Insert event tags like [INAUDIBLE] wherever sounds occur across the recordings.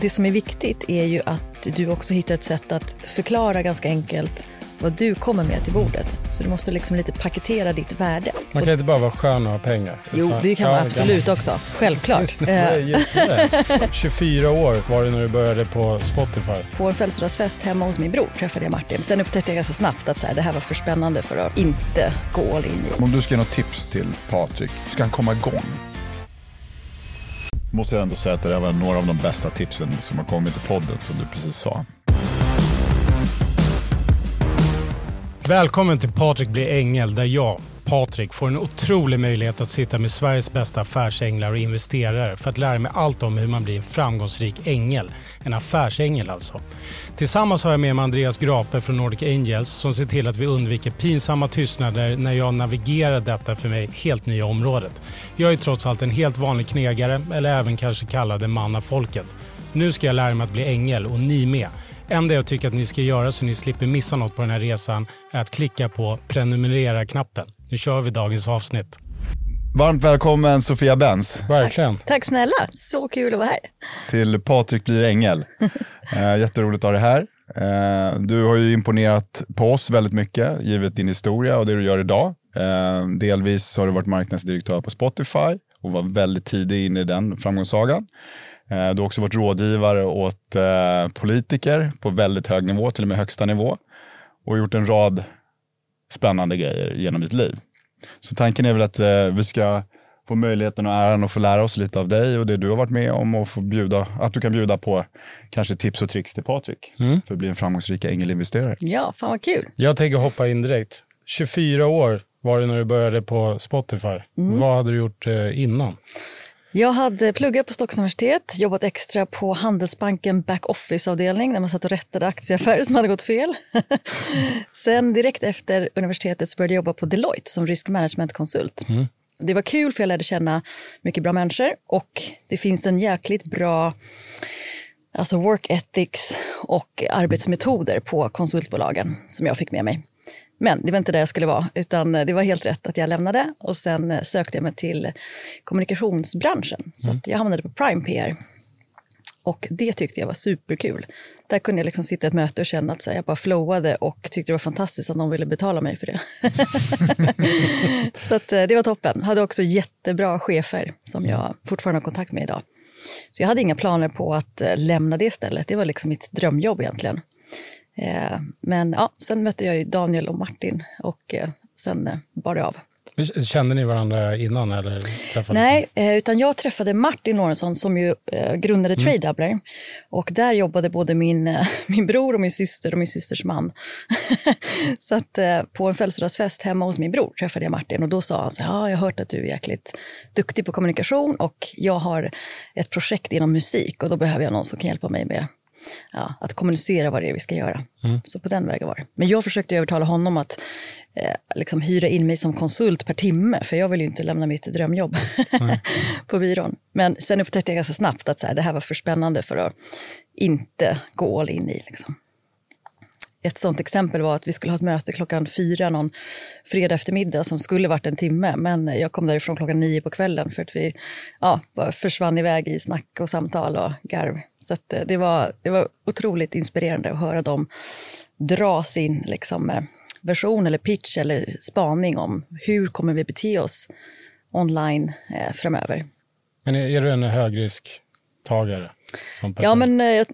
Det som är viktigt är ju att du också hittar ett sätt att förklara ganska enkelt vad du kommer med till bordet. Så du måste liksom lite paketera ditt värde. Man kan inte bara vara skön och ha pengar. Jo, det kan man absolut också. Självklart. Just det, Eh, just det. [LAUGHS] 24 år var det när du började på Spotify. På en födelsedagsfest hemma hos min bror träffade jag Martin. Sen upptäckte jag ganska snabbt att så här, det här var för spännande för att inte gå all in i. Om du ska ge något tips till Patrik, ska han komma igång? Måste jag ändå säga att det där var några av de bästa tipsen som har kommit i podden som du precis sa. Välkommen till Patrik blir ängel där jag, Patrik, får en otrolig möjlighet att sitta med Sveriges bästa affärsänglar och investerare för att lära mig allt om hur man blir en framgångsrik ängel. En affärsängel alltså. Tillsammans har jag med mig Andreas Grape från Nordic Angels som ser till att vi undviker pinsamma tystnader när jag navigerar detta för mig helt nya området. Jag är trots allt en helt vanlig knegare eller även kanske kallad en man av folket. Nu ska jag lära mig att bli ängel och ni med. enda jag tycker att ni ska göra så ni slipper missa något på den här resan är att klicka på prenumerera-knappen. Nu kör vi dagens avsnitt. Varmt välkommen Sofia Benz Verkligen. Tack snälla, så kul att vara här. till Patrik blir ängel. [LAUGHS] Eh, jätteroligt att ha dig här. Eh, du har ju imponerat på oss väldigt mycket, givet din historia och det du gör idag. Eh, delvis har du varit marknadsdirektör på Spotify och var väldigt tidig in i den framgångssagan. Du har också varit rådgivare åt politiker på väldigt hög nivå, till och med högsta nivå. Och gjort en rad spännande grejer genom ditt liv. Så tanken är väl att eh, vi ska få möjligheten och äran att få lära oss lite av dig och det du har varit med om och få bjuda, att du kan bjuda på kanske tips och tricks till Patrik för att bli en framgångsrik ängelinvesterare. Ja, fan vad kul. Jag tänker hoppa in direkt. 24 år var det när du började på Spotify. Vad hade du gjort eh, innan? Jag hade pluggat på Stockholms universitet, jobbat extra på Handelsbanken back-office-avdelning där man satt och rättade aktieaffärer som hade gått fel. [LAUGHS] Sen direkt efter universitetet så började jag jobba på Deloitte som risk management-konsult. Det var kul för jag lärde känna mycket bra människor och det finns en jäkligt bra alltså work ethics och arbetsmetoder på konsultbolagen som jag fick med mig. Men det var inte där jag skulle vara, utan det var helt rätt att jag lämnade och sen eh, sökte jag mig till kommunikationsbranschen. Så att jag hamnade på Prime PR. Och det tyckte jag var superkul. Där kunde jag liksom sitta i ett möte och känna att så här, jag bara flowade och tyckte det var fantastiskt att någon ville betala mig för det. [LAUGHS] [LAUGHS] så att, eh, det var toppen. Hade också jättebra chefer som jag fortfarande har kontakt med idag. Så jag hade inga planer på att eh, lämna det stället. Det var liksom mitt drömjobb egentligen. Eh, Men ja, sen mötte jag ju Daniel och Martin och eh, sen eh, bar det av. Kände ni varandra innan eller Nej, utan jag träffade Martin Lorentzon som ju grundade Mm. Trade Doubler. Och där jobbade både min, [LAUGHS] min bror och min syster och min systers man. [LAUGHS] så att på en födelsedagsfest hemma hos min bror träffade jag Martin och då sa han så här, ja, jag har hört att du är jäkligt duktig på kommunikation och jag har ett projekt inom musik och då behöver jag någon som kan hjälpa mig med ja, att kommunicera vad det är vi ska göra. Så på den vägen var det. Men jag försökte övertala honom att eh, liksom hyra in mig som konsult per timme, för jag vill ju inte lämna mitt drömjobb [LAUGHS] på byrån. Men sen upptäckte jag ganska snabbt att så här, det här var för spännande för att inte gå all in i. Liksom. Ett sånt exempel var att vi skulle ha ett möte klockan fyra någon fredag eftermiddag som skulle varit en timme, men eh, jag kom därifrån klockan nio på kvällen för att vi ja, bara försvann iväg i snack och samtal och garv. Så att, eh, det, var, det var otroligt inspirerande att höra dem dra sin liksom, eh, version eller pitch eller spaning om hur kommer vi bete oss online eh, framöver. Men är, är du en högrisk? Som person? Ja, men eh,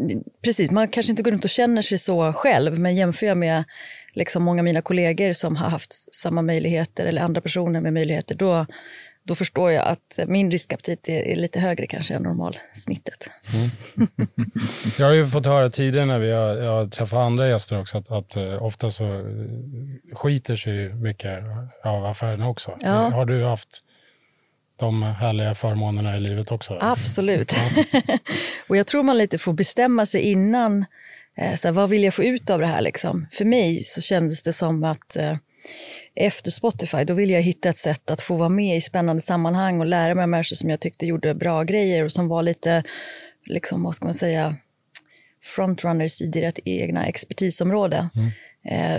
precis. Man kanske inte går runt och känner sig så själv, men jämför jag med liksom många av mina kollegor som har haft samma möjligheter eller andra personer med möjligheter, då, då förstår jag att min riskaptit är, är lite högre kanske än normalsnittet. [LAUGHS] Jag har ju fått höra tidigare när vi har, jag har träffat andra gäster också att, att eh, ofta så eh, skiter sig mycket av affärerna också. Ja. Har du haft de härliga förmånerna i livet också? Absolut. [LAUGHS] och jag tror man lite får bestämma sig innan. Eh, så här, vad vill jag få ut av det här? Liksom? För mig så kändes det som att eh, efter Spotify, då ville jag hitta ett sätt att få vara med i spännande sammanhang och lära mig av människor som jag tyckte gjorde bra grejer och som var lite, liksom, vad ska man säga, frontrunners i deras egna expertisområde. Eh,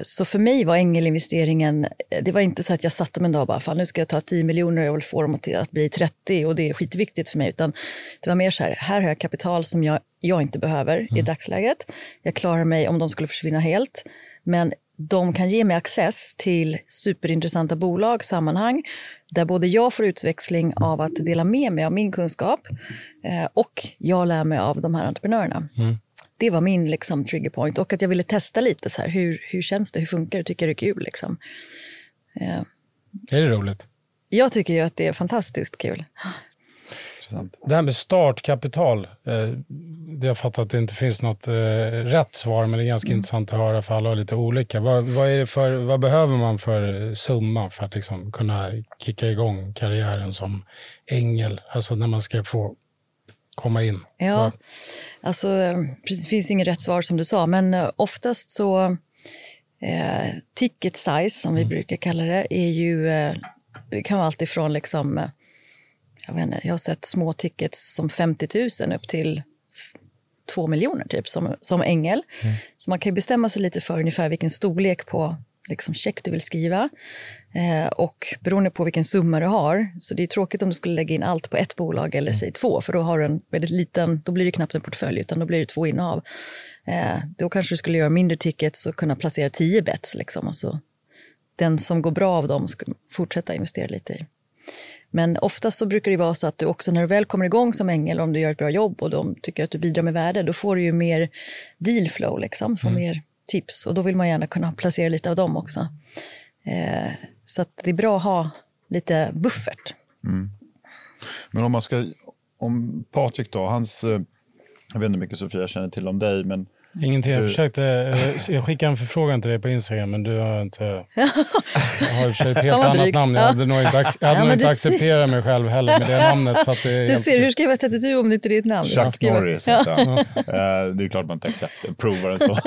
Så för mig var ängelinvesteringen, eh, det var inte så att jag satte mig en dag och bara, fan nu ska jag ta 10 miljoner och jag vill få dem att bli 30 och det är skitviktigt för mig, utan det var mer så här, här har jag kapital som jag, jag inte behöver i dagsläget. Jag klarar mig om de skulle försvinna helt, men de kan ge mig access till superintressanta bolag, sammanhang, där både jag får utväxling av att dela med mig av min kunskap eh, och jag lär mig av de här entreprenörerna. Det var min liksom, trigger point och att jag ville testa lite så här, hur, hur känns det, hur funkar det, tycker jag det är kul liksom. Eh, Är det roligt? jag tycker ju att det är fantastiskt kul. Det här med startkapital, eh, det jag fattar att det inte finns något eh, rätt svar, men det är ganska intressant att höra för alla har lite olika. Vad, vad, är det för, vad behöver man för summa för att liksom kunna kicka igång karriären som ängel? Alltså när man ska få komma in. Ja, alltså det finns inget rätt svar som du sa, men eh, oftast så eh, ticket size som vi brukar kalla det är ju, eh, det kan vara allt ifrån liksom, eh, jag vet inte, jag har sett små tickets som 50 000 upp till 2 miljoner typ som, som ängel. Så man kan bestämma sig lite för ungefär vilken storlek på liksom, check du vill skriva. Eh, och beroende på vilken summa du har, så det är tråkigt om du skulle lägga in allt på ett bolag eller säg två, för då har du en väldigt liten, då blir det knappt en portfölj, utan då blir det två innehav. Eh, då kanske du skulle göra mindre tickets och kunna placera tio bets, liksom, och så den som går bra av dem ska fortsätta investera lite i. Men oftast så brukar det vara så att du också när du väl kommer igång som ängel, om du gör ett bra jobb och de tycker att du bidrar med värde, då får du ju mer deal flow, liksom, får mer tips. Och då vill man gärna kunna placera lite av dem också. Eh, så att det är bra att ha lite buffert. Mm. Men om man ska, om Patrik då, hans, eh, jag vet inte hur mycket Sofia känner till om dig, men Ingenting. Jag försökte, eh, jag skickade en förfrågan till dig på Instagram, men du har inte... Jag har ett [LAUGHS] helt annat drygt. namn. Jag hade nog inte, ac- jag hade Ja, nog inte du ser- accepterat mig själv heller med det [LAUGHS] namnet. Så att det är Du ser, hur ska jag veta att du om det inte är ditt namn? Jag Chuck Norris Ja. [LAUGHS] Eh, Det är klart man inte accepterar, provar en så.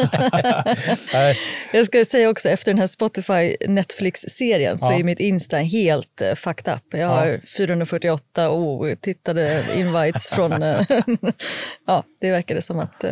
Nej, Jag ska säga också, efter den här Spotify Netflix-serien så Ja. är mitt Insta helt uh, fucked up. Jag har 448 otittade invites från... eh, ja, det verkade som att eh,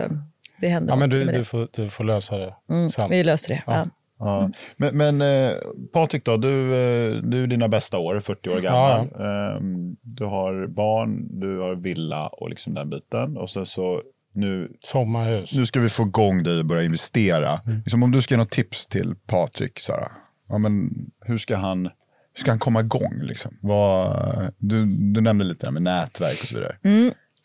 det hände ja, men du, du, får, du får lösa det Mm, sen. vi löser det. Ja. Ja. Men, men eh, Patrik då, du, eh, du är dina bästa år, 40 år gammal. Ehm, Du har barn, du har villa och liksom den biten. Och så, så nu, Sommarhus. nu ska vi få igång dig och börja investera. Liksom om du ska ge något tips till Patrik, Sara, ja, men hur ska han, hur ska han komma igång? Liksom? Vad, du, du nämnde lite med nätverk och så vidare.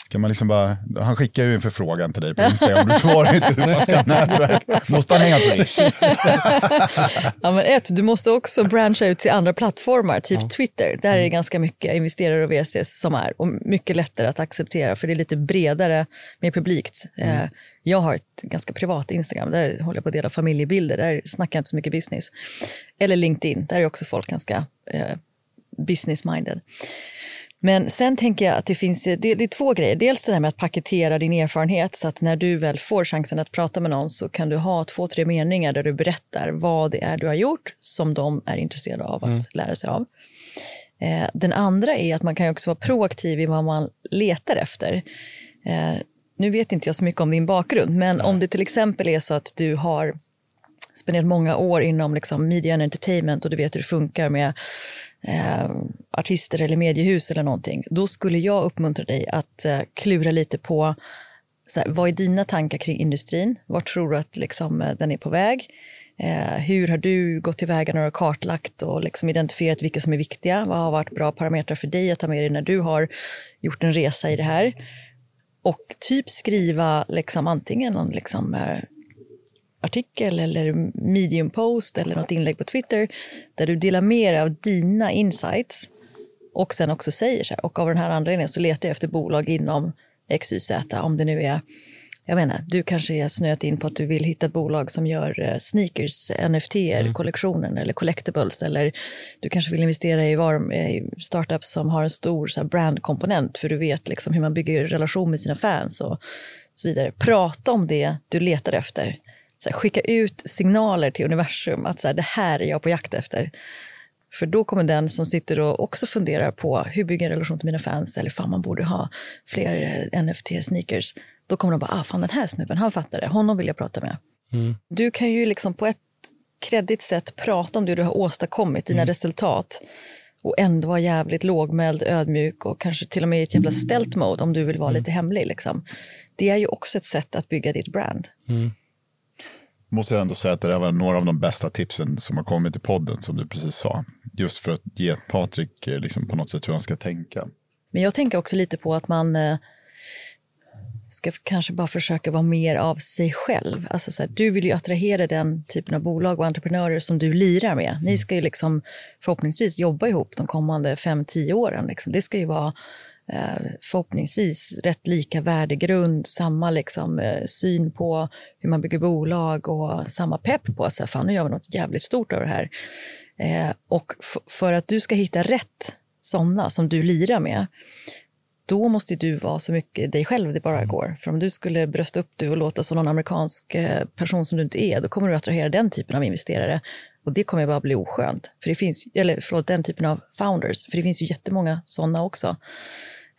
Kan man liksom bara, han skickar ju en förfrågan till dig på Instagram, du svarar inte hur man ska nätverk. Måste han hänga på dig? [LAUGHS] Ja, men ett, du måste också branscha ut till andra plattformar, typ Twitter. Där är det ganska mycket investerare och VCs som är och mycket lättare att acceptera för det är lite bredare, mer publikt. Eh, Jag har ett ganska privat Instagram, där håller jag på att dela familjebilder, där snackar jag inte så mycket business. Eller LinkedIn, där är också folk ganska eh, business-minded. Men sen tänker jag att det finns det, det är två grejer. Dels det här med att paketera din erfarenhet så att när du väl får chansen att prata med någon så kan du ha två, tre meningar där du berättar vad det är du har gjort som de är intresserade av att mm. lära sig av. Eh, den andra är att man kan också vara proaktiv i vad man letar efter. Eh, nu vet inte jag så mycket om din bakgrund, men Nej. om det till exempel är så att du har spenderat många år inom liksom media and entertainment och du vet hur det funkar med eh, artister eller mediehus eller någonting, då skulle jag uppmuntra dig att eh, klura lite på så här, vad är dina tankar kring industrin? Vart tror du att liksom, eh, den är på väg? Eh, hur har du gått tillväga när du har kartlagt och liksom identifierat vilka som är viktiga? Vad har varit bra parametrar för dig att ta med dig när du har gjort en resa i det här? Och typ skriva liksom antingen någon liksom, eh, artikel eller medium post eller något inlägg på Twitter där du delar dig av dina insights och sen också säger så här, och av den här anledningen så letar jag efter bolag inom XYZ, om det nu är jag menar, du kanske är snöat in på att du vill hitta ett bolag som gör eh, sneakers, NFT, mm. eller collectibles. Eller du kanske vill investera i, var, i startups som har en stor så brandkomponent för du vet liksom hur man bygger relation med sina fans och så vidare. Prata om det du letar efter. Här, skicka ut signaler till universum att så här, det här är jag på jakt efter. För då kommer den som sitter och också funderar på hur bygger jag en relation till mina fans eller fan man borde ha fler eh, NFT-sneakers då kommer de bara, ah, fan den här snubben, han fattar det, honom vill jag prata med. Mm. Du kan ju liksom på ett kreddigt sätt prata om det du har åstadkommit, dina mm. resultat och ändå vara jävligt lågmäld, ödmjuk och kanske till och med i ett jävla stelt mode om du vill vara mm. lite hemlig. Liksom. Det är ju också ett sätt att bygga ditt brand. Mm. Måste jag ändå säga att det där var några av de bästa tipsen som har kommit i podden, som du precis sa. Just för att ge Patrik eh, liksom, på något sätt hur han ska tänka. Men jag tänker också lite på att man eh, ska kanske bara försöka vara mer av sig själv. Alltså så här, du vill ju attrahera den typen av bolag och entreprenörer som du lirar med. Ni ska ju liksom förhoppningsvis jobba ihop de kommande fem tio åren. Liksom. Det ska ju vara Eh, förhoppningsvis rätt lika värdegrund, samma liksom, eh, syn på hur man bygger bolag och samma pepp på att så fan, nu gör vi något jävligt stort av det här. Eh, och för att du ska hitta rätt sådana som du lirar med, då måste du vara så mycket dig själv det bara går. För om du skulle brösta upp dig och låta som någon amerikansk person som du inte är, då kommer du attrahera den typen av investerare. Och det kommer bara bli oskönt. För det finns, eller förlåt, den typen av founders. För det finns ju jättemånga sådana också.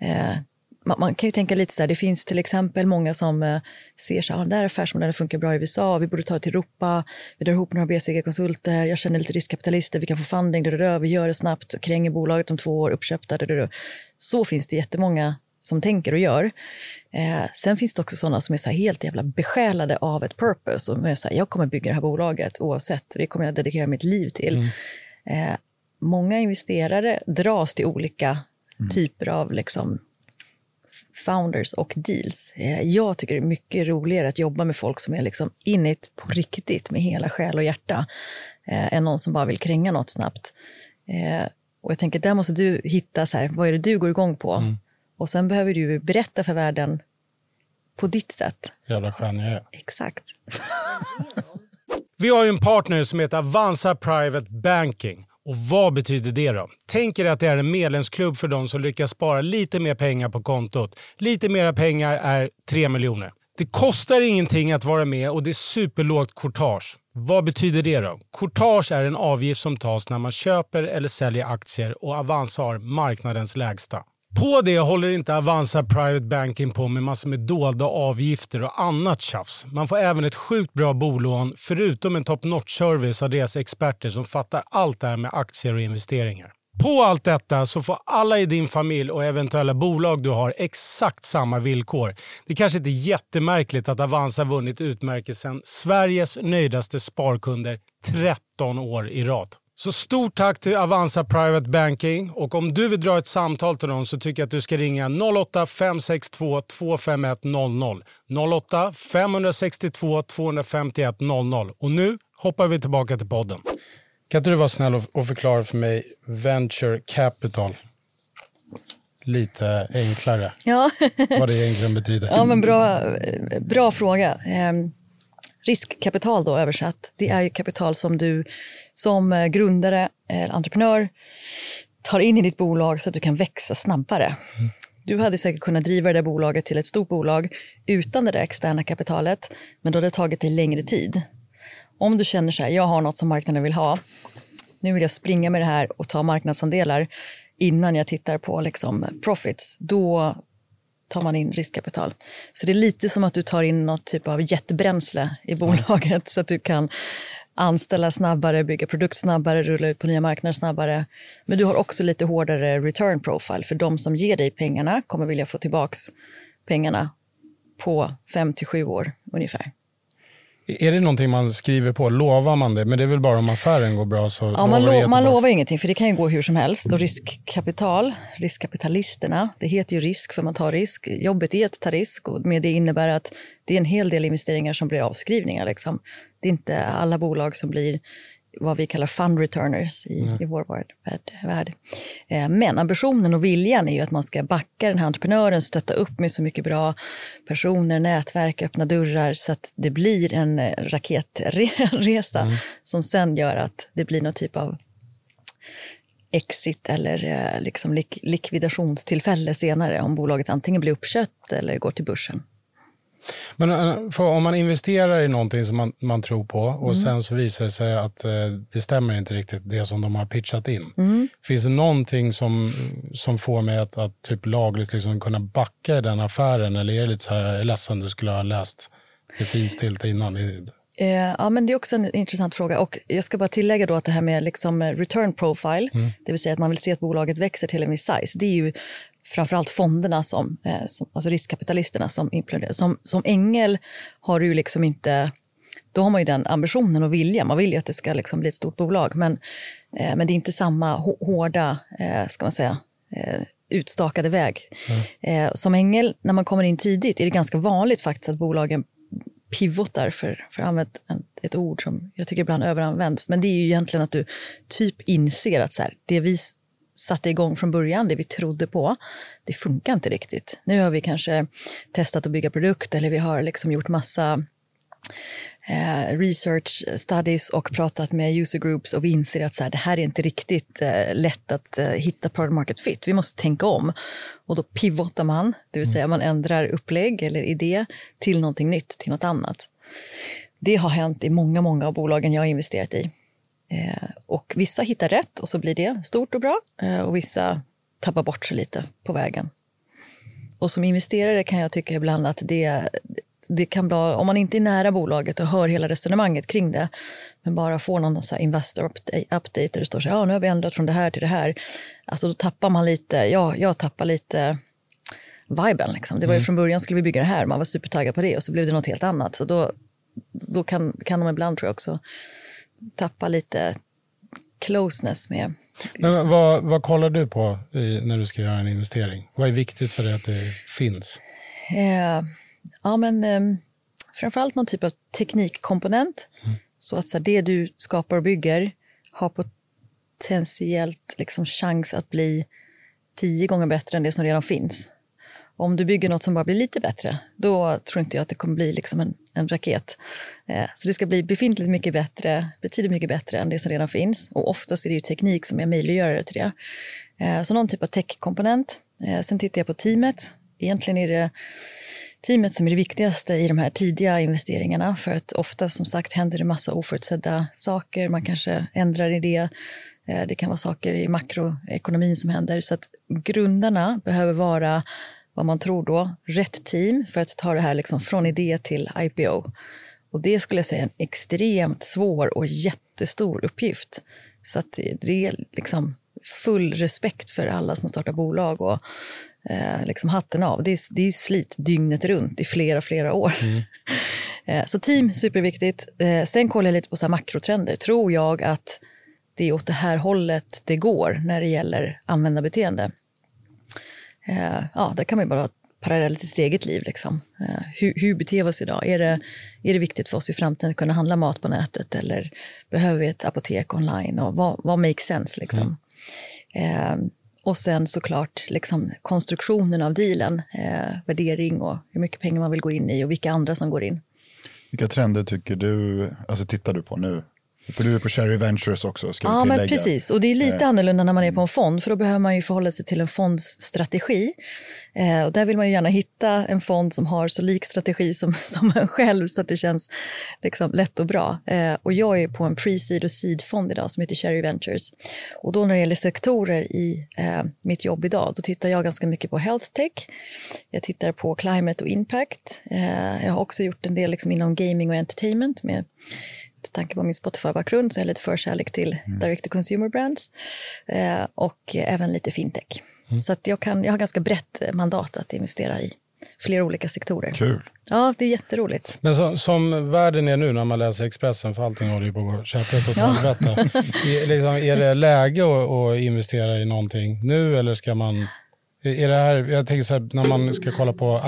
Eh, man, kan ju tänka lite så här, det finns till exempel många som eh, ser så här, ah, den där affärsmodellen funkar bra i USA, vi borde ta det till Europa, vi drar ihop några BCG-konsulter, jag känner lite riskkapitalister, vi kan få funding, där, vi gör det snabbt, kränger bolaget om två år, uppköpta, där, Så finns det jättemånga som tänker och gör. Eh, sen finns det också sådana som är så helt jävla besjälade av ett purpose. Och är så här, jag kommer bygga det här bolaget oavsett, det kommer jag dedikera mitt liv till. Mm. Eh, många investerare dras till olika mm. typer av liksom, founders och deals. Eh, jag tycker det är mycket roligare att jobba med folk som är liksom in på riktigt med hela själ och hjärta eh, än någon som bara vill kränga något snabbt. Eh, och jag tänker, där måste du hitta så här, vad är det du går igång på? Mm. Och sen behöver du berätta för världen på ditt sätt. Jävla skön jag är. Exakt. [LAUGHS] Vi har ju en partner som heter Avanza Private Banking. Och vad betyder det då? Tänk er att det är en medlemsklubb för de som lyckas spara lite mer pengar på kontot. Lite mera pengar är 3 miljoner. Det kostar ingenting att vara med och det är superlågt courtage. Vad betyder det då? Courtage är en avgift som tas när man köper eller säljer aktier och Avanza har marknadens lägsta. På det håller inte Avanza Private Banking på med massor med dolda avgifter och annat tjafs. Man får även ett sjukt bra bolån förutom en top notch-service av deras experter som fattar allt det här med aktier och investeringar. På allt detta så får alla i din familj och eventuella bolag du har exakt samma villkor. Det kanske inte är jättemärkligt att Avanza vunnit utmärkelsen Sveriges nöjdaste sparkunder 13 år i rad. Så stort tack till Avanza Private Banking och om du vill dra ett samtal till dem så tycker jag att du ska ringa 08-562 251 00. 08 562 251 00. Och nu hoppar vi tillbaka till podden. Kan inte du vara snäll och förklara för mig venture capital lite enklare? Ja. vad det egentligen betyder. Ja, men bra, bra fråga. Um riskkapital då översatt, det är ju kapital som du som eh, grundare eller entreprenör tar in i ditt bolag så att du kan växa snabbare. Du hade säkert kunnat driva det där bolaget till ett stort bolag utan det där externa kapitalet, men då hade det tagit dig längre tid. Om du känner så här, jag har något som marknaden vill ha, nu vill jag springa med det här och ta marknadsandelar innan jag tittar på liksom profits, då tar man in riskkapital. Så det är lite som att du tar in något typ av jetbränsle i bolaget så att du kan anställa snabbare, bygga produkt snabbare, rulla ut på nya marknader snabbare. Men du har också lite hårdare return profile, för de som ger dig pengarna kommer vilja få tillbaka pengarna på fem till sju år ungefär. Är det någonting man skriver på? Lovar man det? Men det är väl bara om affären går bra så ja, man, lo man lovar ingenting, för det kan ju gå hur som helst. Och riskkapital, riskkapitalisterna, det heter ju risk för man tar risk. Jobbet är att ta risk och med det innebär att det är en hel del investeringar som blir avskrivningar. Liksom. Det är inte alla bolag som blir vad vi kallar fund returners i, mm. i vår värld. Eh, men ambitionen och viljan är ju att man ska backa den här entreprenören, stötta upp med så mycket bra personer, nätverk, öppna dörrar så att det blir en eh, raketresa mm. som sen gör att det blir någon typ av exit eller eh, liksom lik likvidationstillfälle senare om bolaget antingen blir uppköpt eller går till börsen. Men eh, om man investerar i någonting som man, man tror på och mm. sen så visar det sig att eh, det stämmer inte riktigt det som de har pitchat in. Mm. Finns det någonting som, som får mig att, att typ lagligt liksom kunna backa i den affären eller är det lite så här, jag är ledsen, du skulle ha läst det finstilt innan? Eh, ja, men det är också en intressant fråga. Och jag ska bara tillägga då att det här med liksom return profile, mm. det vill säga att man vill se att bolaget växer till en viss size, det är ju framförallt fonderna, som, eh, som, alltså riskkapitalisterna som implementerar. Som, som ängel har du liksom inte, då har man ju den ambitionen och viljan. Man vill ju att det ska liksom bli ett stort bolag, men, eh, men det är inte samma hårda, ska man säga, utstakade väg. Mm. Som ängel, när man kommer in tidigt, är det ganska vanligt faktiskt att bolagen pivotar, för, för att använda ett ord som jag tycker ibland överanvänds. Men det är ju egentligen att du typ inser att så här, det vi satte igång från början, det vi trodde på, det funkar inte riktigt. Nu har vi kanske testat att bygga produkt eller vi har liksom gjort massa eh, research studies och pratat med user groups och vi inser att så här, det här är inte riktigt eh, lätt att eh, hitta product market fit. Vi måste tänka om. Och då pivotar man, det vill säga man ändrar upplägg eller idé till någonting nytt, till något annat. Det har hänt i många, många av bolagen jag har investerat i. Eh, och vissa hittar rätt och så blir det stort och bra eh, och vissa tappar bort sig lite på vägen. Och som investerare kan jag tycka ibland att det, det kan bli, om man inte är nära bolaget och hör hela resonemanget kring det, men bara får någon så investor update där det står så här, ja, nu har vi ändrat från det här till det här. Alltså då tappar man lite, ja, jag tappar lite viben. Liksom. Det var ju mm. från början skulle vi bygga det här, man var supertaggad på det och så blev det något helt annat. Så då, då kan, kan de ibland tror jag också tappa lite closeness med. Men vad, vad kollar du på i, när du ska göra en investering? Vad är viktigt för dig att det finns? Eh, ja, men eh, framförallt någon typ av teknikkomponent. Mm. Så att så här, det du skapar och bygger har potentiellt liksom chans att bli tio gånger bättre än det som redan finns. Om du bygger något som bara blir lite bättre, då tror inte jag att det kommer bli liksom en, en raket. Eh, så det ska bli befintligt mycket bättre, betydligt mycket bättre än det som redan finns. Och oftast är det ju teknik som är möjliggörare till det. Eh, så någon typ av tech-komponent. Eh, sen tittar jag på teamet. Egentligen är det teamet som är det viktigaste i de här tidiga investeringarna. För att ofta som sagt händer det massa oförutsedda saker. Man kanske ändrar idé. Eh, det kan vara saker i makroekonomin som händer. Så att grundarna behöver vara vad man tror då, rätt team för att ta det här liksom från idé till IPO. Och det skulle jag säga är en extremt svår och jättestor uppgift. Så att det är liksom full respekt för alla som startar bolag och eh, liksom hatten av. Det är, det är slit dygnet runt i flera, flera år. Mm. [LAUGHS] eh, så team, superviktigt. Eh, sen kollar jag lite på så makrotrender. Tror jag att det är åt det här hållet det går när det gäller användarbeteende? eh, ja, där kan man bara ha parallellt till sitt eget liv. Liksom. Eh, hur, hur beter vi oss idag? Är det, är det viktigt för oss i framtiden att kunna handla mat på nätet eller behöver vi ett apotek online? Och vad, vad makes sense? Liksom? Mm. Eh, och sen såklart liksom, konstruktionen av dealen, eh, värdering och hur mycket pengar man vill gå in i och vilka andra som går in. Vilka trender tycker du, alltså tittar du på nu? För du är på Cherry Ventures också, ska Ja, vi men precis. Och det är lite Eh. annorlunda när man är på en fond, för då behöver man ju förhålla sig till en fonds strategi. Eh, och där vill man ju gärna hitta en fond som har så lik strategi som, [LAUGHS] som en själv, så att det känns liksom lätt och bra. Eh, och jag är på en pre-seed och seed-fond idag som heter Cherry Ventures. Och då när det gäller sektorer i eh, mitt jobb idag, då tittar jag ganska mycket på health tech. Jag tittar på climate och impact. Eh, jag har också gjort en del liksom inom gaming och entertainment med med tanke på min Spotify-bakgrund så är jag lite förkärlek till direct-to-consumer brands eh, och även lite fintech. Så att jag, kan, jag har ganska brett mandat att investera i flera olika sektorer. Kul. Ja, det är jätteroligt. Men så, som världen är nu när man läser Expressen, för allting håller ju på att gå käpprätt åt Ja. helvete. Är, liksom, är det läge att, att investera i någonting nu eller ska man... Är det här, jag tänker så här, när man ska kolla på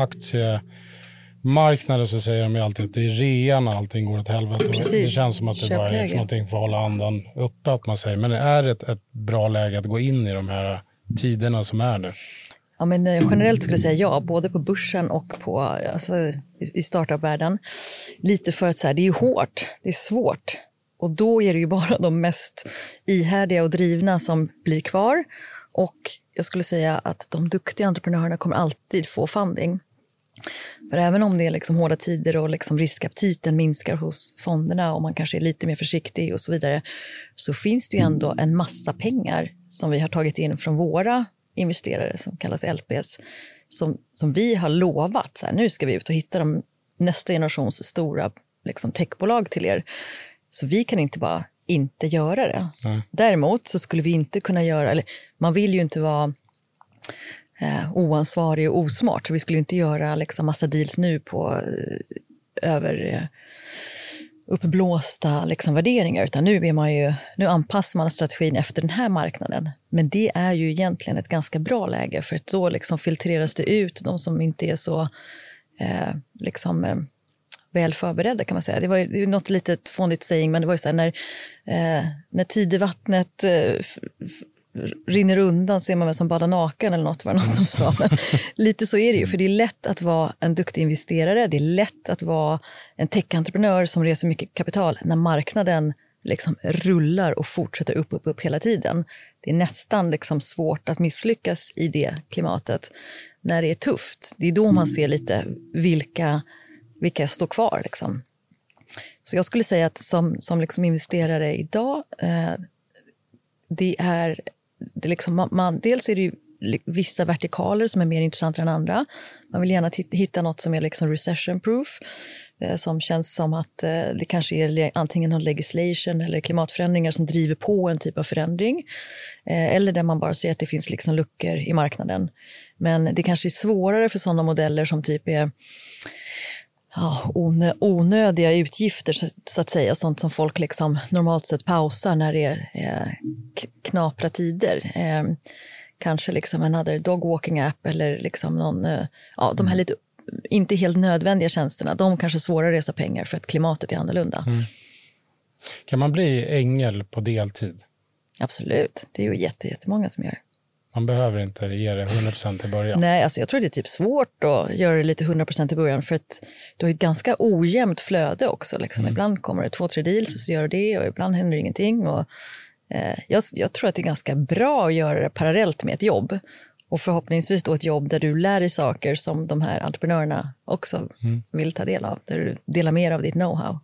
aktiemarknaden så säger de ju alltid att det är rean när allting går åt helvete. Precis. Det känns som att det bara är för någonting för att hålla andan uppe. Att man säger. Men är det ett, ett bra läge att gå in i de här tiderna som är nu? Ja, men eh, generellt skulle jag säga ja, både på börsen och på, alltså, i, startupvärlden. Lite för att så här, det är hårt, det är svårt. Och då är det ju bara de mest ihärdiga och drivna som blir kvar. Och jag skulle säga att de duktiga entreprenörerna kommer alltid få funding. För även om det är liksom hårda tider och liksom riskaptiten minskar hos fonderna och man kanske är lite mer försiktig och så vidare, så finns det ju ändå en massa pengar som vi har tagit in från våra investerare som kallas LPs, som, som vi har lovat. Så här, nu ska vi ut och hitta de nästa generations stora liksom, techbolag till er. Så vi kan inte bara inte göra det. Däremot så skulle vi inte kunna göra, eller man vill ju inte vara eh, oansvarig och osmart. Så vi skulle inte göra liksom, massa deals nu på eh, över eh, uppblåsta liksom, värderingar, utan nu, är man ju, nu anpassar man strategin efter den här marknaden. Men det är ju egentligen ett ganska bra läge, för att då liksom filtreras det ut de som inte är så eh, liksom, eh, väl förberedda kan man säga. Det var ju något litet fånigt saying, men det var ju så här när, eh, när tidevattnet eh, rinner undan så är man väl som badar naken eller något var det någon som sa. Men lite så är det ju, för det är lätt att vara en duktig investerare. Det är lätt att vara en techentreprenör som reser mycket kapital när marknaden liksom rullar och fortsätter upp, upp, upp hela tiden. Det är nästan liksom svårt att misslyckas i det klimatet när det är tufft. Det är då man ser lite vilka, vilka står kvar. Liksom. Så jag skulle säga att som, som liksom investerare idag, eh, det är, det liksom, man, man, dels är det ju vissa vertikaler som är mer intressanta än andra. Man vill gärna hitta något som är liksom recession proof, eh, som känns som att eh, det kanske är antingen någon legislation eller klimatförändringar som driver på en typ av förändring. Eh, eller där man bara ser att det finns liksom luckor i marknaden. Men det kanske är svårare för sådana modeller som typ är ja, onö, onödiga utgifter, så, så att säga. Sånt som folk liksom normalt sett pausar när det är eh, knapra tider. Eh, kanske liksom en other dog walking app eller liksom någon, eh, ja, de här lite inte helt nödvändiga tjänsterna. De kanske är svårare att resa pengar för att klimatet är annorlunda. Kan man bli ängel på deltid? Absolut, det är ju jätte, jättemånga som gör. Man behöver inte ge det 100% i början. Nej, alltså jag tror det är typ svårt att göra det lite 100% i början för att du har ett ganska ojämnt flöde också. Liksom. Ibland kommer det två, tre deals och så gör du det och ibland händer ingenting. Och, eh, jag, jag tror att det är ganska bra att göra det parallellt med ett jobb. Och förhoppningsvis då ett jobb där du lär dig saker som de här entreprenörerna också vill ta del av. Där du delar mer av ditt know-how.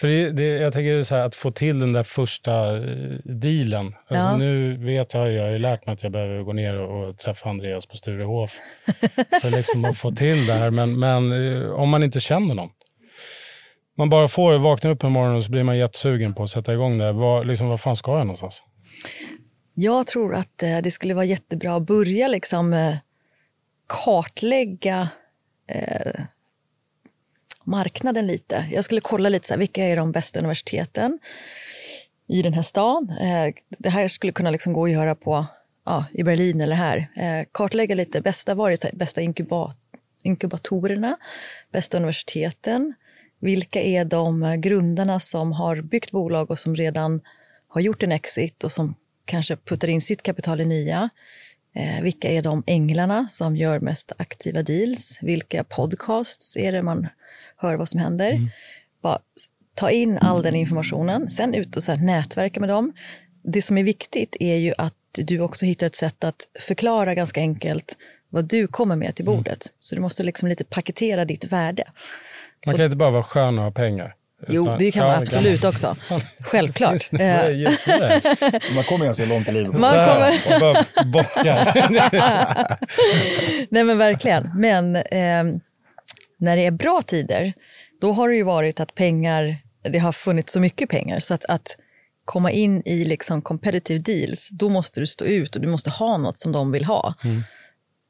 För det, det, jag tänker så här, att få till den där första eh, dealen. Alltså Ja. Nu vet jag, jag har ju lärt mig att jag behöver gå ner och, träffa Andreas på Sturehof [LAUGHS] för liksom att få till det här. Men, men eh, om man inte känner någon. Man bara får vakna upp en morgon och så blir man jättesugen på att sätta igång det. Var, liksom, vad fan ska jag någonstans? Jag tror att eh, det skulle vara jättebra att börja liksom, eh, kartlägga eh, marknaden lite. Jag skulle kolla lite så här, vilka är de bästa universiteten i den här stan. Det här skulle kunna liksom gå att göra på, ja, i Berlin eller här. Kartlägga lite, bästa, var är bästa inkubat, inkubatorerna, bästa universiteten. Vilka är de grundarna som har byggt bolag och som redan har gjort en exit och som kanske puttar in sitt kapital i nya. Eh, vilka är de änglarna som gör mest aktiva deals? Vilka podcasts är det man hör vad som händer? Bara s- ta in all den informationen, sen ut och så nätverka med dem. Det som är viktigt är ju att du också hittar ett sätt att förklara ganska enkelt vad du kommer med till bordet. Mm. Så du måste liksom lite paketera ditt värde. Man kan och, inte bara vara skön och ha pengar. Jo, det kan man absolut också. Självklart. Just det, just det. man kommer ganska långt i livet. Man kommer... och bara bockar. [LAUGHS] Nej men verkligen. Men eh, när det är bra tider, då har det ju varit att pengar, det har funnits så mycket pengar så att, att komma in i liksom competitive deals, då måste du stå ut och du måste ha något som de vill ha. Mm.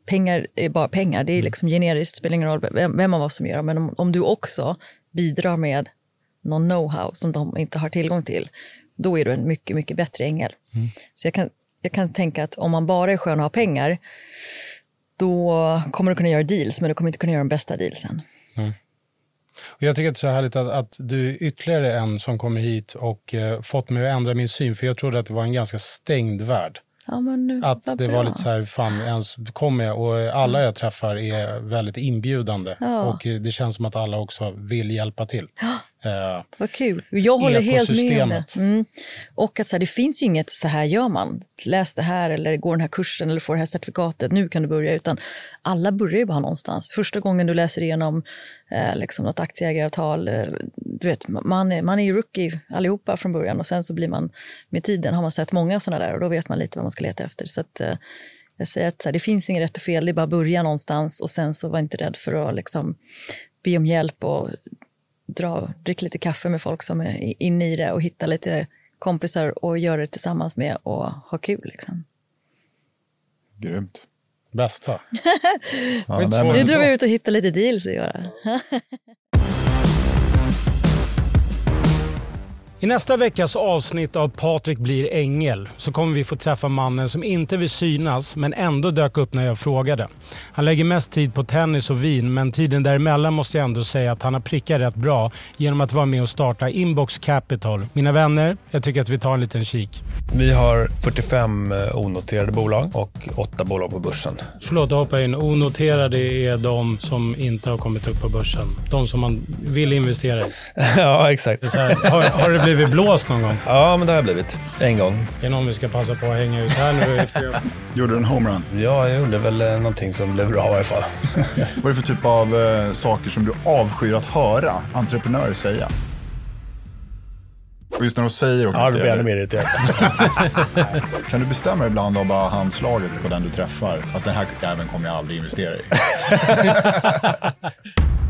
Pengar är bara pengar, det är mm. liksom generiskt, spelar ingen roll vem, vem av oss som gör det, men om, om du också bidrar med någon know-how som de inte har tillgång till, då är du en mycket, mycket bättre ängel. Mm. Så jag kan, jag kan tänka att om man bara är skön och har pengar, då kommer du kunna göra deals, men du kommer inte kunna göra de bästa dealsen. Mm. Och jag tycker att det är så härligt att, att du är ytterligare en som kommer hit och eh, fått mig att ändra min syn, för jag trodde att det var en ganska stängd värld. Ja, men, att det bra. var lite så här, fan, ens kommer jag och alla jag träffar är väldigt inbjudande. Ja. Och det känns som att alla också vill hjälpa till. Ja. Eh, Vad kul. Jag håller helt med om det. Mm. Och att så här, det finns ju inget så här gör man. Läs det här eller gå den här kursen eller få det här certifikatet. Nu kan du börja. Utan alla börjar ju bara någonstans. Första gången du läser igenom eh, liksom något aktieägaravtal. Eh, du vet, man, är, man är ju rookie allihopa från början och sen så blir man med tiden har man sett många sådana där och då vet man lite vad man ska leta efter. Så att, eh, jag säger att så här, det finns inget rätt och fel, det är bara att börja någonstans och sen så var inte rädd för att liksom, be om hjälp och dra, drick lite kaffe med folk som är inne i det och hitta lite kompisar och göra det tillsammans med och ha kul. Liksom. Grymt. Bästa. [LAUGHS] ja, nu drar vi ut och hittar lite deals att [LAUGHS] göra. I nästa veckas avsnitt av Patrik blir ängel så kommer vi få träffa mannen som inte vill synas men ändå dök upp när jag frågade. Han lägger mest tid på tennis och vin men tiden däremellan måste jag ändå säga att han har prickat rätt bra genom att vara med och starta Inbox Capital. Mina vänner, jag tycker att vi tar en liten kik. Vi har 45 eh, onoterade bolag och 8 bolag på börsen. Förlåt, jag hoppar in. Onoterade är de som inte har kommit upp på börsen. De som man vill investera i. [LAUGHS] ja, exakt. Här, har, har det blivit blåst någon gång? Ja, men det har blivit. En gång. Det är någon vi ska passa på att hänga ut här nu. gjorde du en homerun? Ja, jag gjorde väl eh, någonting som blev bra i varje fall. [LAUGHS] Vad är det för typ av eh, saker som du avskyr att höra entreprenörer säga? Och just när de säger och Ja, då blir jag ännu mer irriterad. [LAUGHS] kan du bestämma ibland av bara handslaget på den du träffar att den här jäveln kommer jag aldrig investera i? [LAUGHS]